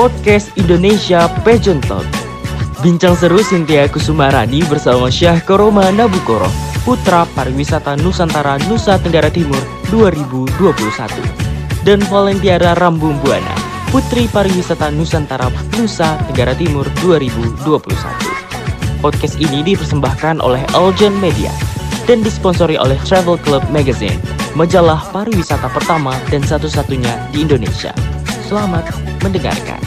podcast Indonesia Pageant Talk. Bincang seru Cynthia Kusumarani bersama Syah Koroma Nabukoro, Putra Pariwisata Nusantara Nusa Tenggara Timur 2021. Dan Valentiara Rambung Buana, Putri Pariwisata Nusantara Nusa Tenggara Timur 2021. Podcast ini dipersembahkan oleh Elgen Media dan disponsori oleh Travel Club Magazine, majalah pariwisata pertama dan satu-satunya di Indonesia. Selamat mendengarkan.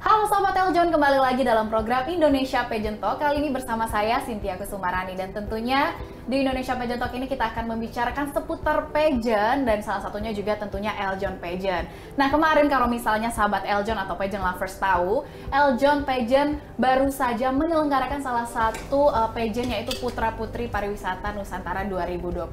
Halo Sobat Eljon, kembali lagi dalam program Indonesia Pageant Talk. Kali ini bersama saya Cynthia Kusumarani dan tentunya di Indonesia Pageant Talk ini kita akan membicarakan seputar pageant dan salah satunya juga tentunya Eljon Pageant. Nah kemarin kalau misalnya sahabat Eljon atau pageant lovers tahu, Eljon Pageant baru saja menyelenggarakan salah satu uh, pageant yaitu Putra Putri Pariwisata Nusantara 2021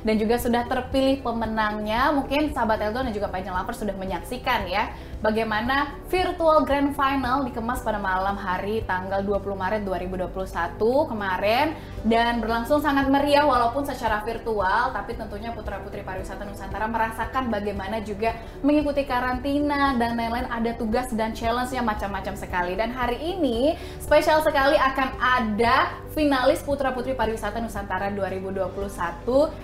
dan juga sudah terpilih pemenangnya. Mungkin sahabat Eljon dan juga pageant lovers sudah menyaksikan ya bagaimana virtual grand final dikemas pada malam hari tanggal 20 Maret 2021 kemarin dan berlangsung sangat meriah walaupun secara virtual tapi tentunya putra-putri pariwisata Nusantara merasakan bagaimana juga mengikuti karantina dan lain-lain ada tugas dan challenge-nya macam-macam sekali dan hari ini spesial sekali akan ada finalis putra-putri pariwisata Nusantara 2021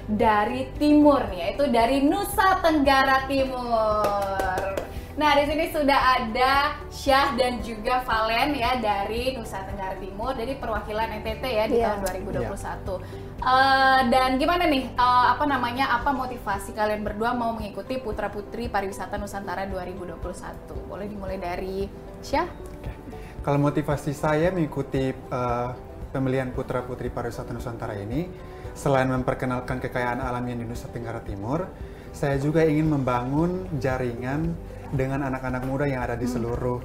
dari timur yaitu dari Nusa Tenggara Timur. Nah, di sini sudah ada Syah dan juga Valen ya dari Nusa Tenggara Timur, jadi perwakilan NTT ya di Iya. tahun 2021. Eh, dan gimana nih, eh, apa namanya, apa motivasi kalian berdua mau mengikuti Putra Putri Pariwisata Nusantara 2021? Boleh dimulai dari Syah? Kalau motivasi saya mengikuti eh, pemilihan Putra Putri Pariwisata Nusantara ini, selain memperkenalkan kekayaan alam yang di Nusa Tenggara Timur, saya juga ingin membangun jaringan dengan anak-anak muda yang ada di seluruh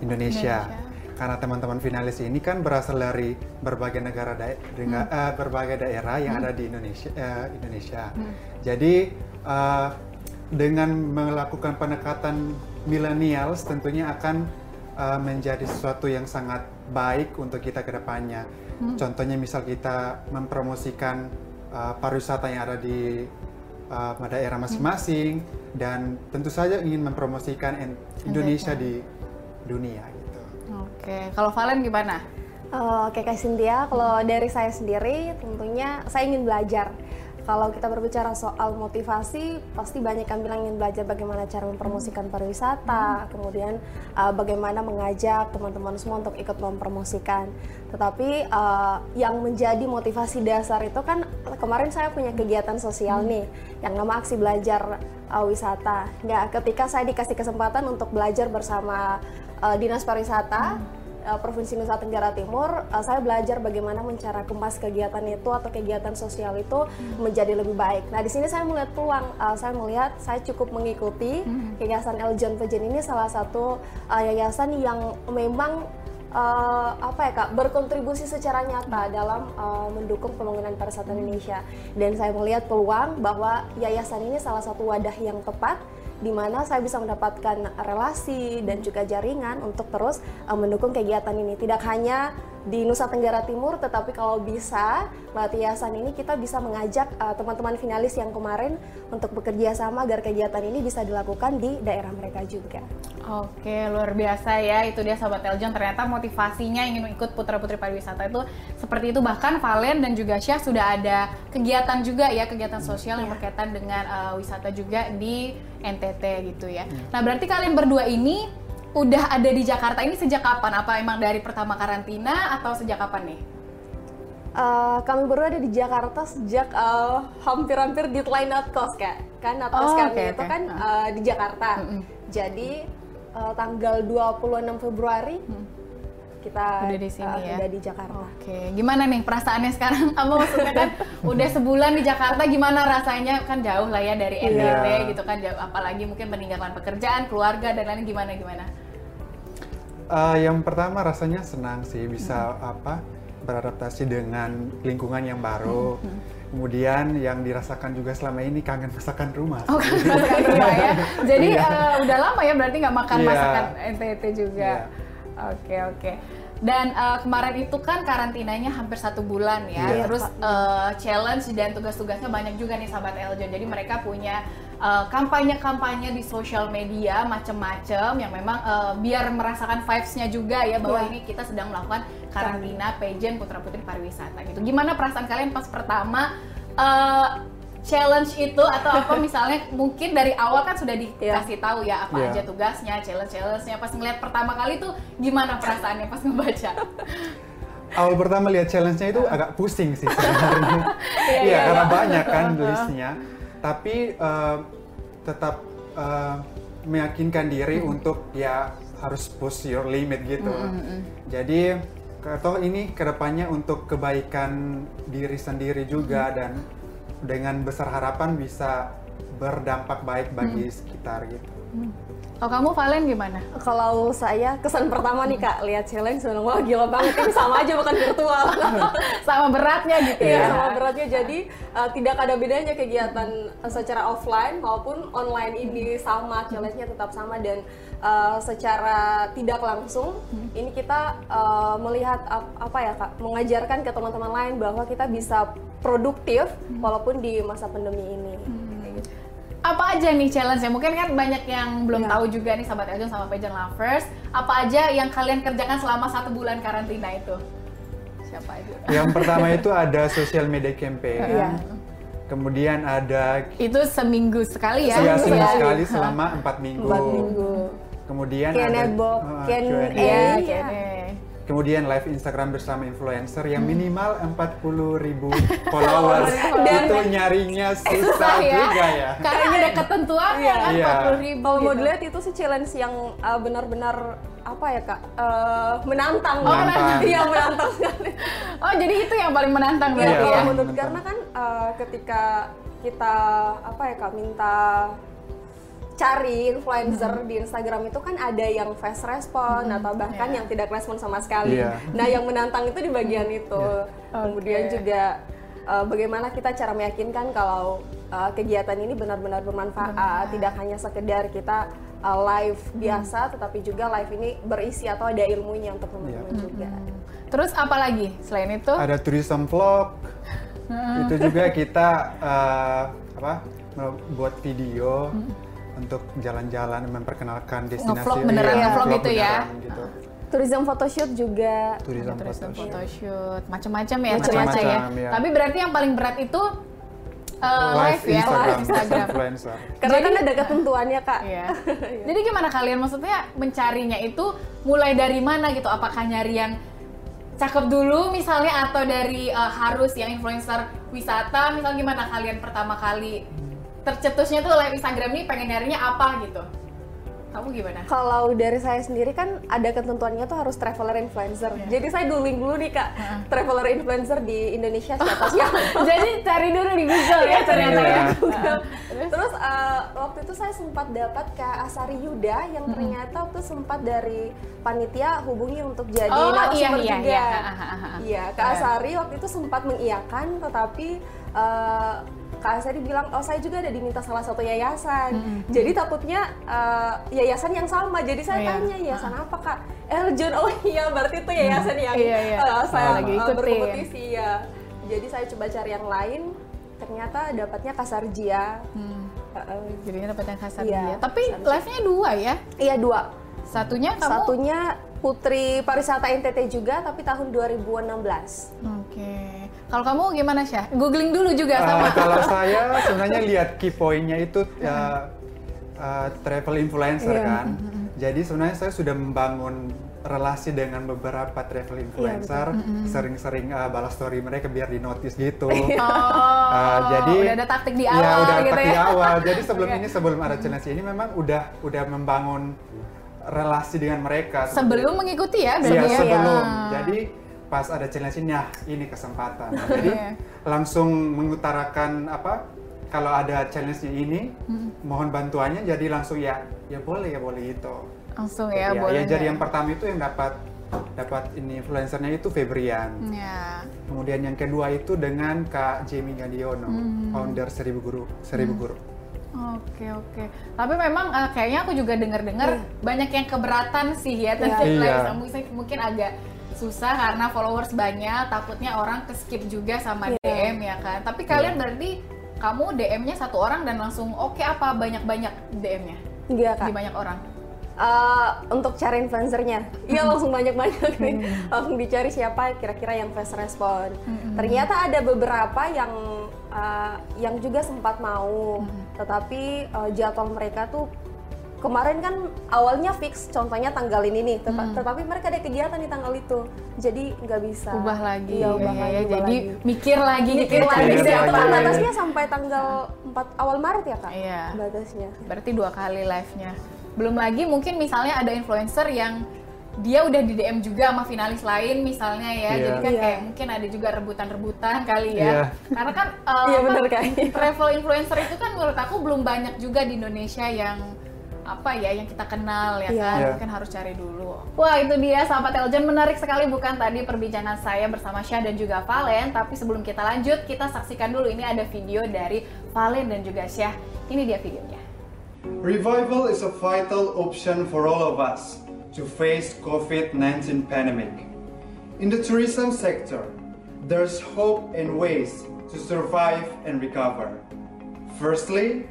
Indonesia. Indonesia. Karena teman-teman finalis ini kan berasal dari berbagai negara dae- dengan- eh, berbagai daerah yang ada di Indonesia. eh, Indonesia. Jadi eh, dengan melakukan pendekatan millennials tentunya akan uh, menjadi sesuatu yang sangat baik untuk kita ke depannya. Contohnya misal kita mempromosikan uh, pariwisata yang ada di uh, daerah masing-masing dan tentu saja ingin mempromosikan in- Indonesia di dunia gitu. Oke, kalau Valen gimana? Eh, Oke Kak Cynthia, kalau dari saya sendiri tentunya saya ingin belajar. Kalau kita berbicara soal motivasi, pasti banyak yang bilang ingin belajar bagaimana cara mempromosikan pariwisata, kemudian uh, bagaimana mengajak teman-teman semua untuk ikut mempromosikan. Tetapi uh, yang menjadi motivasi dasar itu kan kemarin saya punya kegiatan sosial nih, yang nama aksi belajar uh, wisata. Nah, ketika saya dikasih kesempatan untuk belajar bersama uh, dinas pariwisata uh, Provinsi Nusa Tenggara Timur, uh, saya belajar bagaimana mencara kemas kegiatan itu atau kegiatan sosial itu menjadi lebih baik. Nah, di sini saya melihat peluang, uh, saya melihat saya cukup mengikuti Yayasan Eljon Pejen ini salah satu uh, yayasan yang memang uh, apa ya kak berkontribusi secara nyata dalam uh, mendukung pembangunan pariwisata Indonesia. Dan saya melihat peluang bahwa yayasan ini salah satu wadah yang tepat di mana saya bisa mendapatkan relasi dan juga jaringan untuk terus uh, mendukung kegiatan ini. Tidak hanya di Nusa Tenggara Timur, tetapi kalau bisa lewat yayasan ini kita bisa mengajak uh, teman-teman finalis yang kemarin untuk bekerja sama agar kegiatan ini bisa dilakukan di daerah mereka juga. Oke, luar biasa ya. Itu dia Sobat Eljon. Ternyata motivasinya ingin ikut putra-putri pariwisata itu seperti itu. Bahkan Valen dan juga Syah sudah ada kegiatan juga ya, kegiatan sosial yang Iya. berkaitan dengan uh, wisata juga di NTT gitu ya. Nah, berarti kalian berdua ini udah ada di Jakarta ini sejak kapan? Apa emang dari pertama karantina atau sejak kapan nih? Uh, kami berdua ada di Jakarta sejak uh, hampir-hampir deadline not cost kak kan not cost Oh, kami oke, itu oke. kan uh, di Jakarta jadi uh, tanggal 26 Februari kita Udah di sini uh, ya? udah di Jakarta Oke, gimana nih perasaannya sekarang? Kamu maksudnya kan udah sebulan di Jakarta, gimana rasanya? Kan jauh lah ya dari NTT Iya. gitu kan, jauh- apalagi mungkin meninggalkan pekerjaan, keluarga dan lain gimana gimana? Uh, yang pertama rasanya senang sih bisa apa beradaptasi dengan lingkungan yang baru. Kemudian yang dirasakan juga selama ini kangen masakan rumah. Oh, kan masakan rumah ya. Jadi Iya. eh, udah lama ya berarti nggak makan Iya. masakan NTT juga. Iya. Oke oke. Dan uh, kemarin itu kan karantinanya hampir satu bulan ya. Iya. Terus uh, challenge dan tugas-tugasnya banyak juga nih sahabat Eljon. Jadi mereka punya uh, kampanye-kampanye di sosial media macem-macem yang memang uh, biar merasakan vibes-nya juga ya bahwa Iya. ini kita sedang melakukan karantina pageant putra putri pariwisata gitu. Gimana perasaan kalian pas pertama uh, challenge itu atau apa misalnya mungkin dari awal kan sudah dikasih tahu ya apa Iya. aja tugasnya, challenge-challenge-nya. Pas ngeliat pertama kali tuh gimana perasaannya pas ngebaca? Awal pertama lihat challenge-nya itu agak pusing sih sebenarnya. Iya, karena banyak kan listnya. Tapi eh, tetap eh, meyakinkan diri untuk ya harus push your limit gitu. Jadi ke- toh ini ke depannya untuk kebaikan diri sendiri juga dan dengan besar harapan bisa berdampak baik bagi sekitar gitu. Kalau kamu Valen gimana? Kalau saya kesan pertama nih kak lihat challenge bilang wah gila banget ini sama aja bukan virtual. Sama beratnya gitu Iya ya. sama beratnya jadi uh, tidak ada bedanya kegiatan uh, secara offline maupun online ini sama challenge-nya tetap sama dan uh, secara tidak langsung ini kita uh, melihat ap- apa ya kak mengajarkan ke teman-teman lain bahwa kita bisa produktif walaupun di masa pandemi ini. Gitu. Apa aja nih challenge-nya? Mungkin kan banyak yang belum Iya. tahu juga nih sahabat Eljon sama Pageant Lovers. Apa aja yang kalian kerjakan selama satu bulan karantina itu? Siapa aja? Yang pertama itu ada social media campaign. Iya. Kemudian ada Itu seminggu sekali ya? Iya, seminggu Sekali. sekali selama empat minggu. Empat minggu. Kemudian Q&A ada box, uh, Q&A. Q&A. Iya, Iya. Kemudian live Instagram bersama influencer yang minimal 40 ribu followers. Dan- itu nyarinya susah Susah ya. juga ya. Karena ada ketentuannya kan Iya. 40 ribu Kalau mau gitu. dilihat itu sih challenge yang uh, benar-benar apa ya kak Uh, menantang. Oh, Menantang. Iya menantang sekali. Oh jadi itu yang paling menantang Iya, berarti Iya. ya? kalau menurut menantang. karena kan uh, ketika kita apa ya kak minta cari influencer di Instagram itu kan ada yang fast respon atau bahkan Iya. yang tidak respon sama sekali. Iya. Nah yang menantang itu di bagian itu. Kemudian Oke. juga uh, bagaimana kita cara meyakinkan kalau uh, kegiatan ini benar-benar bermanfaat, tidak hanya sekedar kita uh, live biasa, tetapi juga live ini berisi atau ada ilmunya untuk teman-teman juga. Terus apa lagi selain itu? Ada tourism vlog. Itu juga kita uh, apa? buat video untuk jalan-jalan memperkenalkan destinasi Nge-vlog beneran, Iya, nge-vlog gitu ya? beneran gitu. Tourism photoshoot juga Tourism Tourism photoshoot. macam-macam ya Macam-macam, ternyata ya. ya. Tapi berarti yang paling berat itu uh, live, ya, Instagram, live Instagram. influencer. karena kan ada ketentuannya kak. Iya. Jadi gimana kalian maksudnya mencarinya itu mulai dari mana gitu? Apakah nyari yang cakep dulu misalnya atau dari uh, harus yang influencer wisata misal gimana kalian pertama kali tercetusnya tuh live Instagram ini pengen nyarinya apa gitu? Kamu gimana? Kalau dari saya sendiri kan ada ketentuannya tuh harus traveler influencer. Jadi saya googling dulu nih kak, traveler influencer di Indonesia siapa siapa. Jadi cari dulu di Google ya ternyata Iya. ya. Terus uh, waktu itu saya sempat dapat Kak Asari Yuda yang ternyata waktu sempat dari panitia hubungi untuk jadi Oh, narasumber iya, iya, juga. iya. Ha. Iya, Kak Iya. Asari waktu itu sempat mengiyakan, tetapi uh, Kak Asari bilang, oh saya juga ada diminta salah satu yayasan. Jadi takutnya uh, yayasan yang sama. Jadi saya Iya. tanya yayasan apa Kak? Eljon, oh iya berarti itu yayasan yang Iya, iya. uh, saya Lagi uh, ikutin. berkompetisi ya. Jadi saya coba cari yang lain, ternyata dapatnya Kasarjia. Hmm. Uh, Jadinya dapat yang kasar Iya. Tapi live-nya dua ya. Iya dua. Satunya kamu Satunya Putri Pariwisata NTT juga, tapi tahun 2016. Oke. Kalau kamu gimana Syah? Googling dulu juga Uh, sama. kalau saya sebenarnya lihat key point-nya itu uh, uh, travel influencer Iya. kan. Jadi sebenarnya saya sudah membangun relasi dengan beberapa travel influencer, sering-sering uh, balas story mereka biar di notice gitu. Oh, Uh, jadi udah ada taktik di ya, awal udah gitu taktik ya. di awal. Jadi sebelum Oke. ini sebelum ada challenge ini memang udah udah membangun relasi dengan mereka. Sebelum mengikuti ya berarti Iya ya. sebelum. Ya. Jadi pas ada challenge ini, ya ini kesempatan. Jadi Iya. langsung mengutarakan apa? Kalau ada challenge ini, mohon bantuannya. Jadi langsung ya, ya boleh ya boleh itu. langsung ya, boleh. ya jadi yang pertama itu yang dapat dapat ini influencernya itu Febrian. Ya. Kemudian yang kedua itu dengan Kak Jamie Gandiono, founder Seribu Guru, Seribu Guru. Oke oke. Tapi memang eh, kayaknya aku juga dengar-dengar banyak yang keberatan sih ya tentang Iya. live Instagram. mungkin, mungkin agak susah karena followers banyak, takutnya orang ke skip juga sama Iya. DM ya kan. Tapi kalian berarti kamu DM-nya satu orang dan langsung oke apa banyak-banyak DM-nya Enggak kak. di banyak orang? Eh, untuk cari influencernya, iya langsung banyak-banyak nih, langsung dicari siapa kira-kira yang fast respon. Ternyata ada beberapa yang eh, yang juga sempat mau, tetapi eh, jadwal mereka tuh kemarin kan awalnya fix, contohnya tanggal ini nih, teta- tetapi mereka ada kegiatan di tanggal itu, jadi nggak bisa. Ubah lagi. Iya, ubah ya, lagi. ya. ubah Jadi lagi. mikir lagi, mikir lagi. Kan batasnya sampai tanggal 4 awal Maret ya kak? Iya. Batasnya. Berarti dua kali live-nya. Belum lagi mungkin misalnya ada influencer yang dia udah di DM juga sama finalis lain misalnya ya. Iya. Jadi kan Iya. kayak mungkin ada juga rebutan-rebutan kali ya. Karena kan uh, Iya, apa, bener, Kak. travel influencer itu kan menurut aku belum banyak juga di Indonesia yang apa ya yang kita kenal ya Iya. kan Iya. mungkin harus cari dulu wah itu dia sahabat Eljan menarik sekali bukan tadi perbincangan saya bersama Syah dan juga Valen tapi sebelum kita lanjut kita saksikan dulu ini ada video dari Valen dan juga Syah ini dia videonya Revival is a vital option for all of us to face COVID-19 pandemic. In the tourism sector, there's hope and ways to survive and recover. Firstly,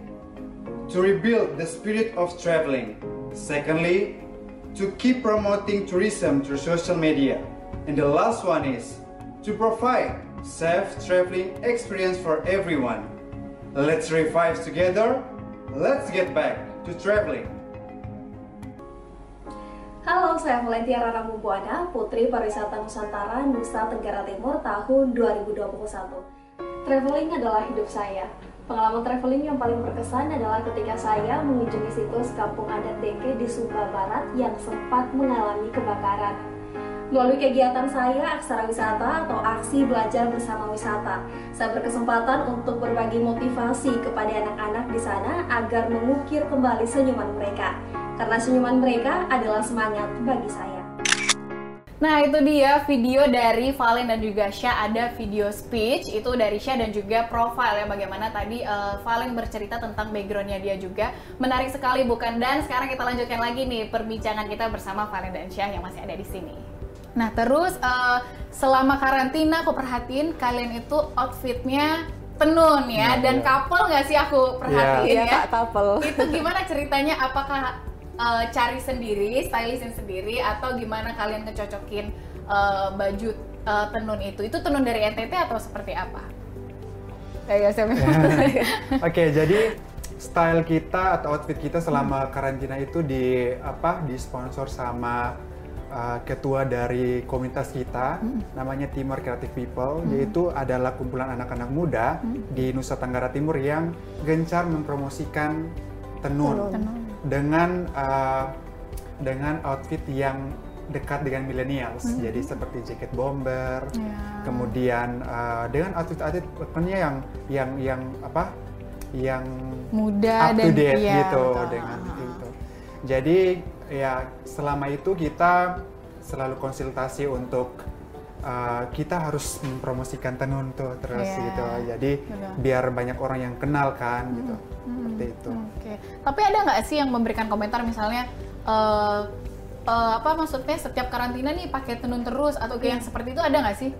to rebuild the spirit of traveling. Secondly, to keep promoting tourism through social media. And the last one is to provide safe traveling experience for everyone. Let's revive together. Let's get back to traveling. Halo, saya Valentia Rara Mumpuana, Putri Pariwisata Nusantara Nusa Tenggara Timur tahun 2021. Traveling adalah hidup saya. Pengalaman traveling yang paling berkesan adalah ketika saya mengunjungi situs Kampung Adat Deke di Sumba Barat yang sempat mengalami kebakaran. Melalui kegiatan saya, Aksara Wisata atau Aksi Belajar Bersama Wisata, saya berkesempatan untuk berbagi motivasi kepada anak-anak di sana agar mengukir kembali senyuman mereka. Karena senyuman mereka adalah semangat bagi saya. Nah itu dia video dari Valen dan juga Syah ada video speech itu dari Syah dan juga profile ya bagaimana tadi eh, Valen bercerita tentang backgroundnya dia juga menarik sekali bukan dan sekarang kita lanjutkan lagi nih perbincangan kita bersama Valen dan Syah yang masih ada di sini. Nah terus eh, selama karantina aku perhatiin kalian itu outfitnya tenun ya Iya, dan iya. couple nggak sih aku perhatiin Iya ya? kak, couple. itu gimana ceritanya apakah uh, cari sendiri stylistin sendiri atau gimana kalian ngecocokin uh, baju uh, tenun itu. Itu tenun dari NTT atau seperti apa? Yang mau tanya? Oke, jadi style kita atau outfit kita selama karantina itu di apa? Disponsor sama uh, ketua dari komunitas kita, namanya Timur Creative People, yaitu adalah kumpulan anak-anak muda di Nusa Tenggara Timur yang gencar mempromosikan tenun, Tenun. Dengan uh, dengan outfit yang dekat dengan millennials, jadi seperti jaket bomber, Ya. kemudian uh, dengan outfit-outfit yang yang yang apa? Yang muda up dan to date iya, gitu betul. dengan itu. Jadi ya selama itu kita selalu konsultasi untuk uh, kita harus mempromosikan tenun tuh terus Iya, gitu jadi betul. biar banyak orang yang kenal kan gitu seperti itu Oke, tapi ada nggak sih yang memberikan komentar misalnya eh, eh, apa maksudnya setiap karantina nih pakai tenun terus atau kayak yang seperti itu ada nggak sih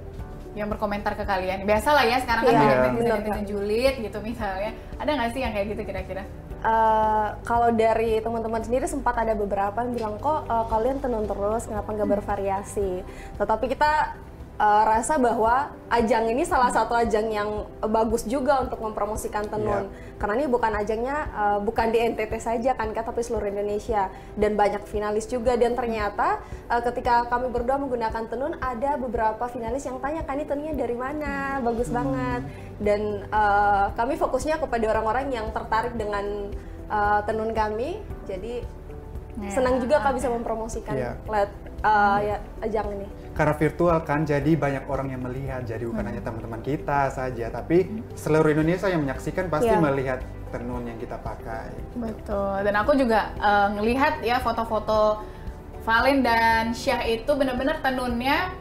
yang berkomentar ke kalian? Biasa lah ya sekarang kan Iya, banyak Iya. netizen benar, netizen julid gitu misalnya. Ada nggak sih yang kayak gitu kira-kira? Eh, kalau dari teman-teman sendiri sempat ada beberapa yang bilang kok eh, kalian tenun terus kenapa nggak bervariasi tetapi kita eh, rasa bahwa ajang ini salah satu ajang yang bagus juga untuk mempromosikan tenun. Karena ini bukan ajangnya eh, bukan di NTT saja kan Kak, tapi seluruh Indonesia. Dan banyak finalis juga. Dan ternyata eh, ketika kami berdua menggunakan tenun ada beberapa finalis yang tanya kan ini tenunnya dari mana? Bagus banget. Dan eh, kami fokusnya kepada orang-orang yang tertarik dengan eh, tenun kami. Jadi Ya, senang juga kak bisa mempromosikan Iya. lewat eh, ya, ajang ini karena virtual kan jadi banyak orang yang melihat jadi bukan hanya teman-teman kita saja tapi seluruh Indonesia yang menyaksikan pasti Iya. melihat tenun yang kita pakai Betul. Dan aku juga eh, ngelihat ya foto-foto Valen dan Syah itu benar-benar tenunnya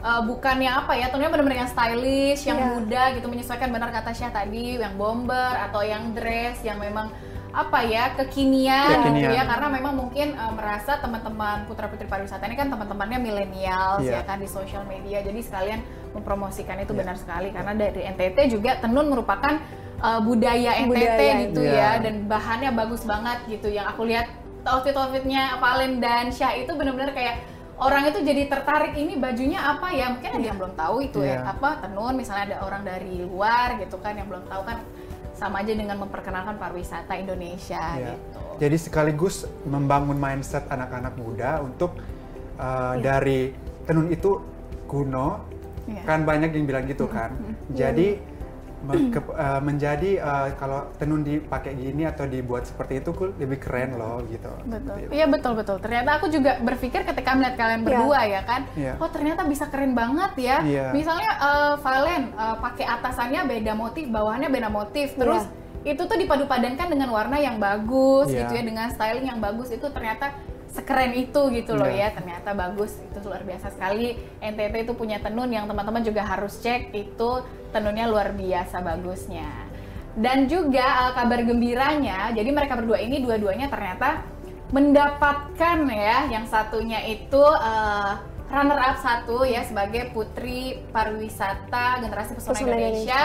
eh, bukan yang apa ya, tenunnya benar-benar yang stylish, yang Iya. muda gitu menyesuaikan benar kata Syah tadi, yang bomber atau yang dress yang memang apa ya kekinian, gitu Kekinian. ya karena memang mungkin uh, merasa teman-teman putra putri pariwisata ini kan teman-temannya milenial ya Iya. kan di sosial media jadi sekalian mempromosikan itu Iya. benar sekali karena dari NTT juga tenun merupakan uh, budaya NTT Budaya. gitu Iya. ya dan bahannya bagus banget gitu yang aku lihat outfit-outfitnya Valen dan Syah itu benar-benar kayak orang itu jadi tertarik ini bajunya apa ya mungkin ada yang belum tahu itu ya Iya. apa tenun misalnya ada orang dari luar gitu kan yang belum tahu kan sama aja dengan memperkenalkan pariwisata Indonesia Ya. gitu. Jadi sekaligus membangun mindset anak-anak muda untuk uh, dari tenun itu kuno, Iya. kan banyak yang bilang gitu kan. Jadi me- ke- uh, menjadi uh, kalau tenun dipakai gini atau dibuat seperti itu lebih keren loh gitu. Betul. Gitu. Iya betul betul. Ternyata aku juga berpikir ketika melihat kalian Iya. berdua ya kan, Iya. oh ternyata bisa keren banget ya. Iya. Misalnya eh, Valen eh, pakai atasannya beda motif, bawahannya beda motif, terus itu tuh dipadu-padankan dengan warna yang bagus Iya. gitu ya, dengan styling yang bagus itu ternyata sekeren itu gitu loh Iya. ya. Ternyata bagus itu luar biasa sekali. NTT itu punya tenun yang teman-teman juga harus cek itu tenunnya luar biasa bagusnya. Dan juga eh, kabar gembiranya, jadi mereka berdua ini dua-duanya ternyata mendapatkan ya yang satunya itu eh, runner up satu ya sebagai putri pariwisata generasi pesona Pesona Indonesia.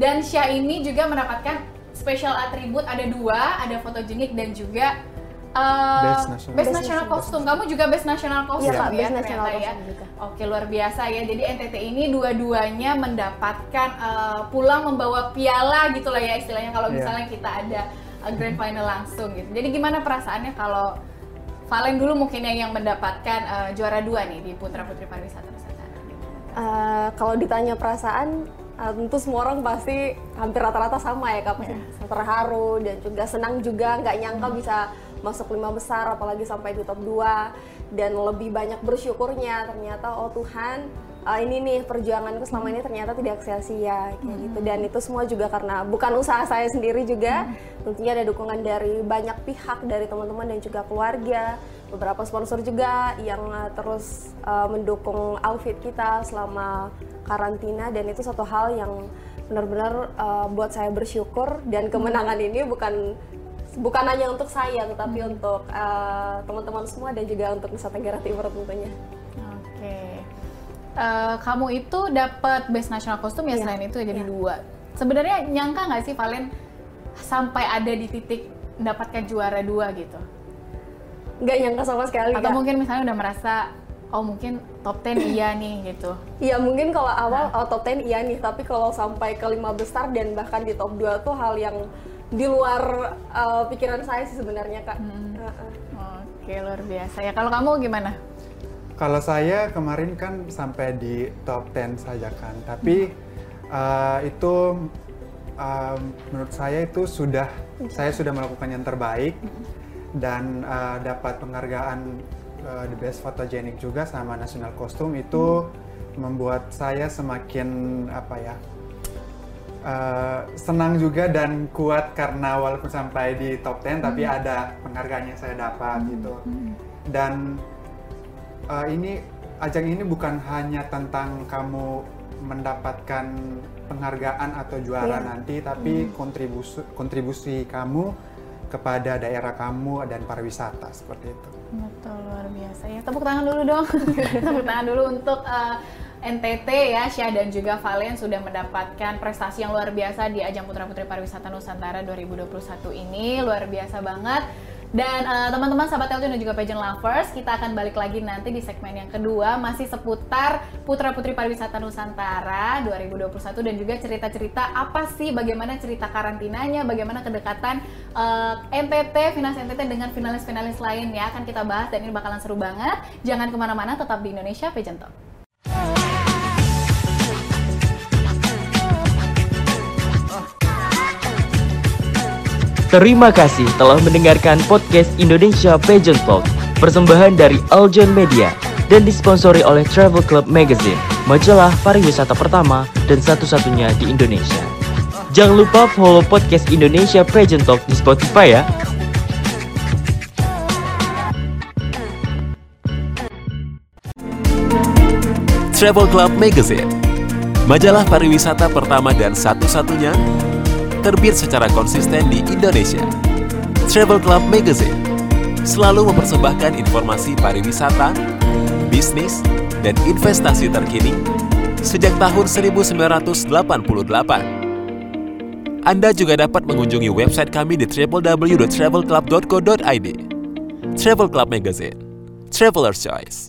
dan Syah ini juga mendapatkan special atribut ada dua ada fotogenik dan juga eh, Best national. best national costume kamu juga best national costume Kak, ya best national ya costume juga. Oke luar biasa ya. Jadi NTT ini dua-duanya mendapatkan eh, pulang membawa piala gitu lah ya istilahnya kalau Iya. misalnya kita ada eh, grand final langsung gitu. Jadi gimana perasaannya kalau Valen dulu mungkin yang yang mendapatkan eh, juara dua nih di Putra Putri Pariwisata Nusantara. Eh, kalau ditanya perasaan, eh, tentu semua orang pasti hampir rata-rata sama ya kak, pasti terharu dan juga senang juga, nggak nyangka bisa masuk lima besar, apalagi sampai di top 2 dan lebih banyak bersyukurnya. Ternyata oh Tuhan eh, ini nih perjuanganku selama ini ternyata tidak sia-sia kayak gitu. Dan itu semua juga karena bukan usaha saya sendiri juga. Tentunya ada dukungan dari banyak pihak dari teman-teman dan juga keluarga. Beberapa sponsor juga yang uh, terus uh, mendukung outfit kita selama karantina. Dan itu satu hal yang benar-benar uh, buat saya bersyukur. Dan kemenangan ini bukan bukan hanya untuk saya tetapi untuk uh, teman-teman semua dan juga untuk Nusa Tenggara Timur tentunya. Oke. Eh, kamu itu dapat best national costume ya Iya. selain itu jadi Iya. dua. Sebenarnya nyangka nggak sih Valen sampai ada di titik mendapatkan juara dua gitu? Nggak nyangka sama sekali Atau Kak. mungkin misalnya udah merasa oh mungkin top 10 iya nih gitu. Iya mungkin kalau awal oh, top 10 iya nih, tapi kalau sampai ke lima besar dan bahkan di top 2 tuh hal yang di luar uh, pikiran saya sih sebenarnya kak. Heeh. Oke, luar biasa. Ya kalau kamu gimana? Kalau saya kemarin kan sampai di top 10 saja kan, tapi uh, itu um, menurut saya itu sudah saya sudah melakukan yang terbaik dan uh, dapat penghargaan uh, the best photogenic juga sama national costume itu membuat saya semakin apa ya uh, senang juga dan kuat karena walaupun sampai di top 10 tapi ada penghargaan yang saya dapat gitu dan uh, ini ajang ini bukan hanya tentang kamu mendapatkan penghargaan atau juara Iya. nanti tapi kontribusi kontribusi kamu kepada daerah kamu dan pariwisata seperti itu. Betul, luar biasa. Ya, tepuk tangan dulu dong. tepuk tangan dulu untuk eh, NTT ya, Syah dan juga Valen sudah mendapatkan prestasi yang luar biasa di ajang Putra Putri Pariwisata Nusantara 2021 ini. Luar biasa banget. Dan eh, teman-teman sahabat Teltun dan juga pageant lovers, kita akan balik lagi nanti di segmen yang kedua masih seputar Putra Putri Pariwisata Nusantara 2021 dan juga cerita-cerita apa sih bagaimana cerita karantinanya, bagaimana kedekatan eh, NTT, Finans NTT dengan finalis-finalis lain ya akan kita bahas dan ini bakalan seru banget. Jangan ke mana-mana, tetap di Indonesia Pageant Talk. Terima kasih telah mendengarkan podcast Indonesia Pageant Talk Persembahan dari Aljon Media Dan disponsori oleh Travel Club Magazine Majalah pariwisata pertama dan satu-satunya di Indonesia. Jangan lupa follow podcast Indonesia Pageant Talk di Spotify ya. Travel Club Magazine, majalah pariwisata pertama dan satu-satunya terbit secara konsisten di Indonesia. Travel Club Magazine selalu mempersembahkan informasi pariwisata, bisnis, dan investasi terkini sejak tahun 1988. Anda juga dapat mengunjungi website kami di www.travelclub.co.id. Travel Club Magazine, Traveler's Choice.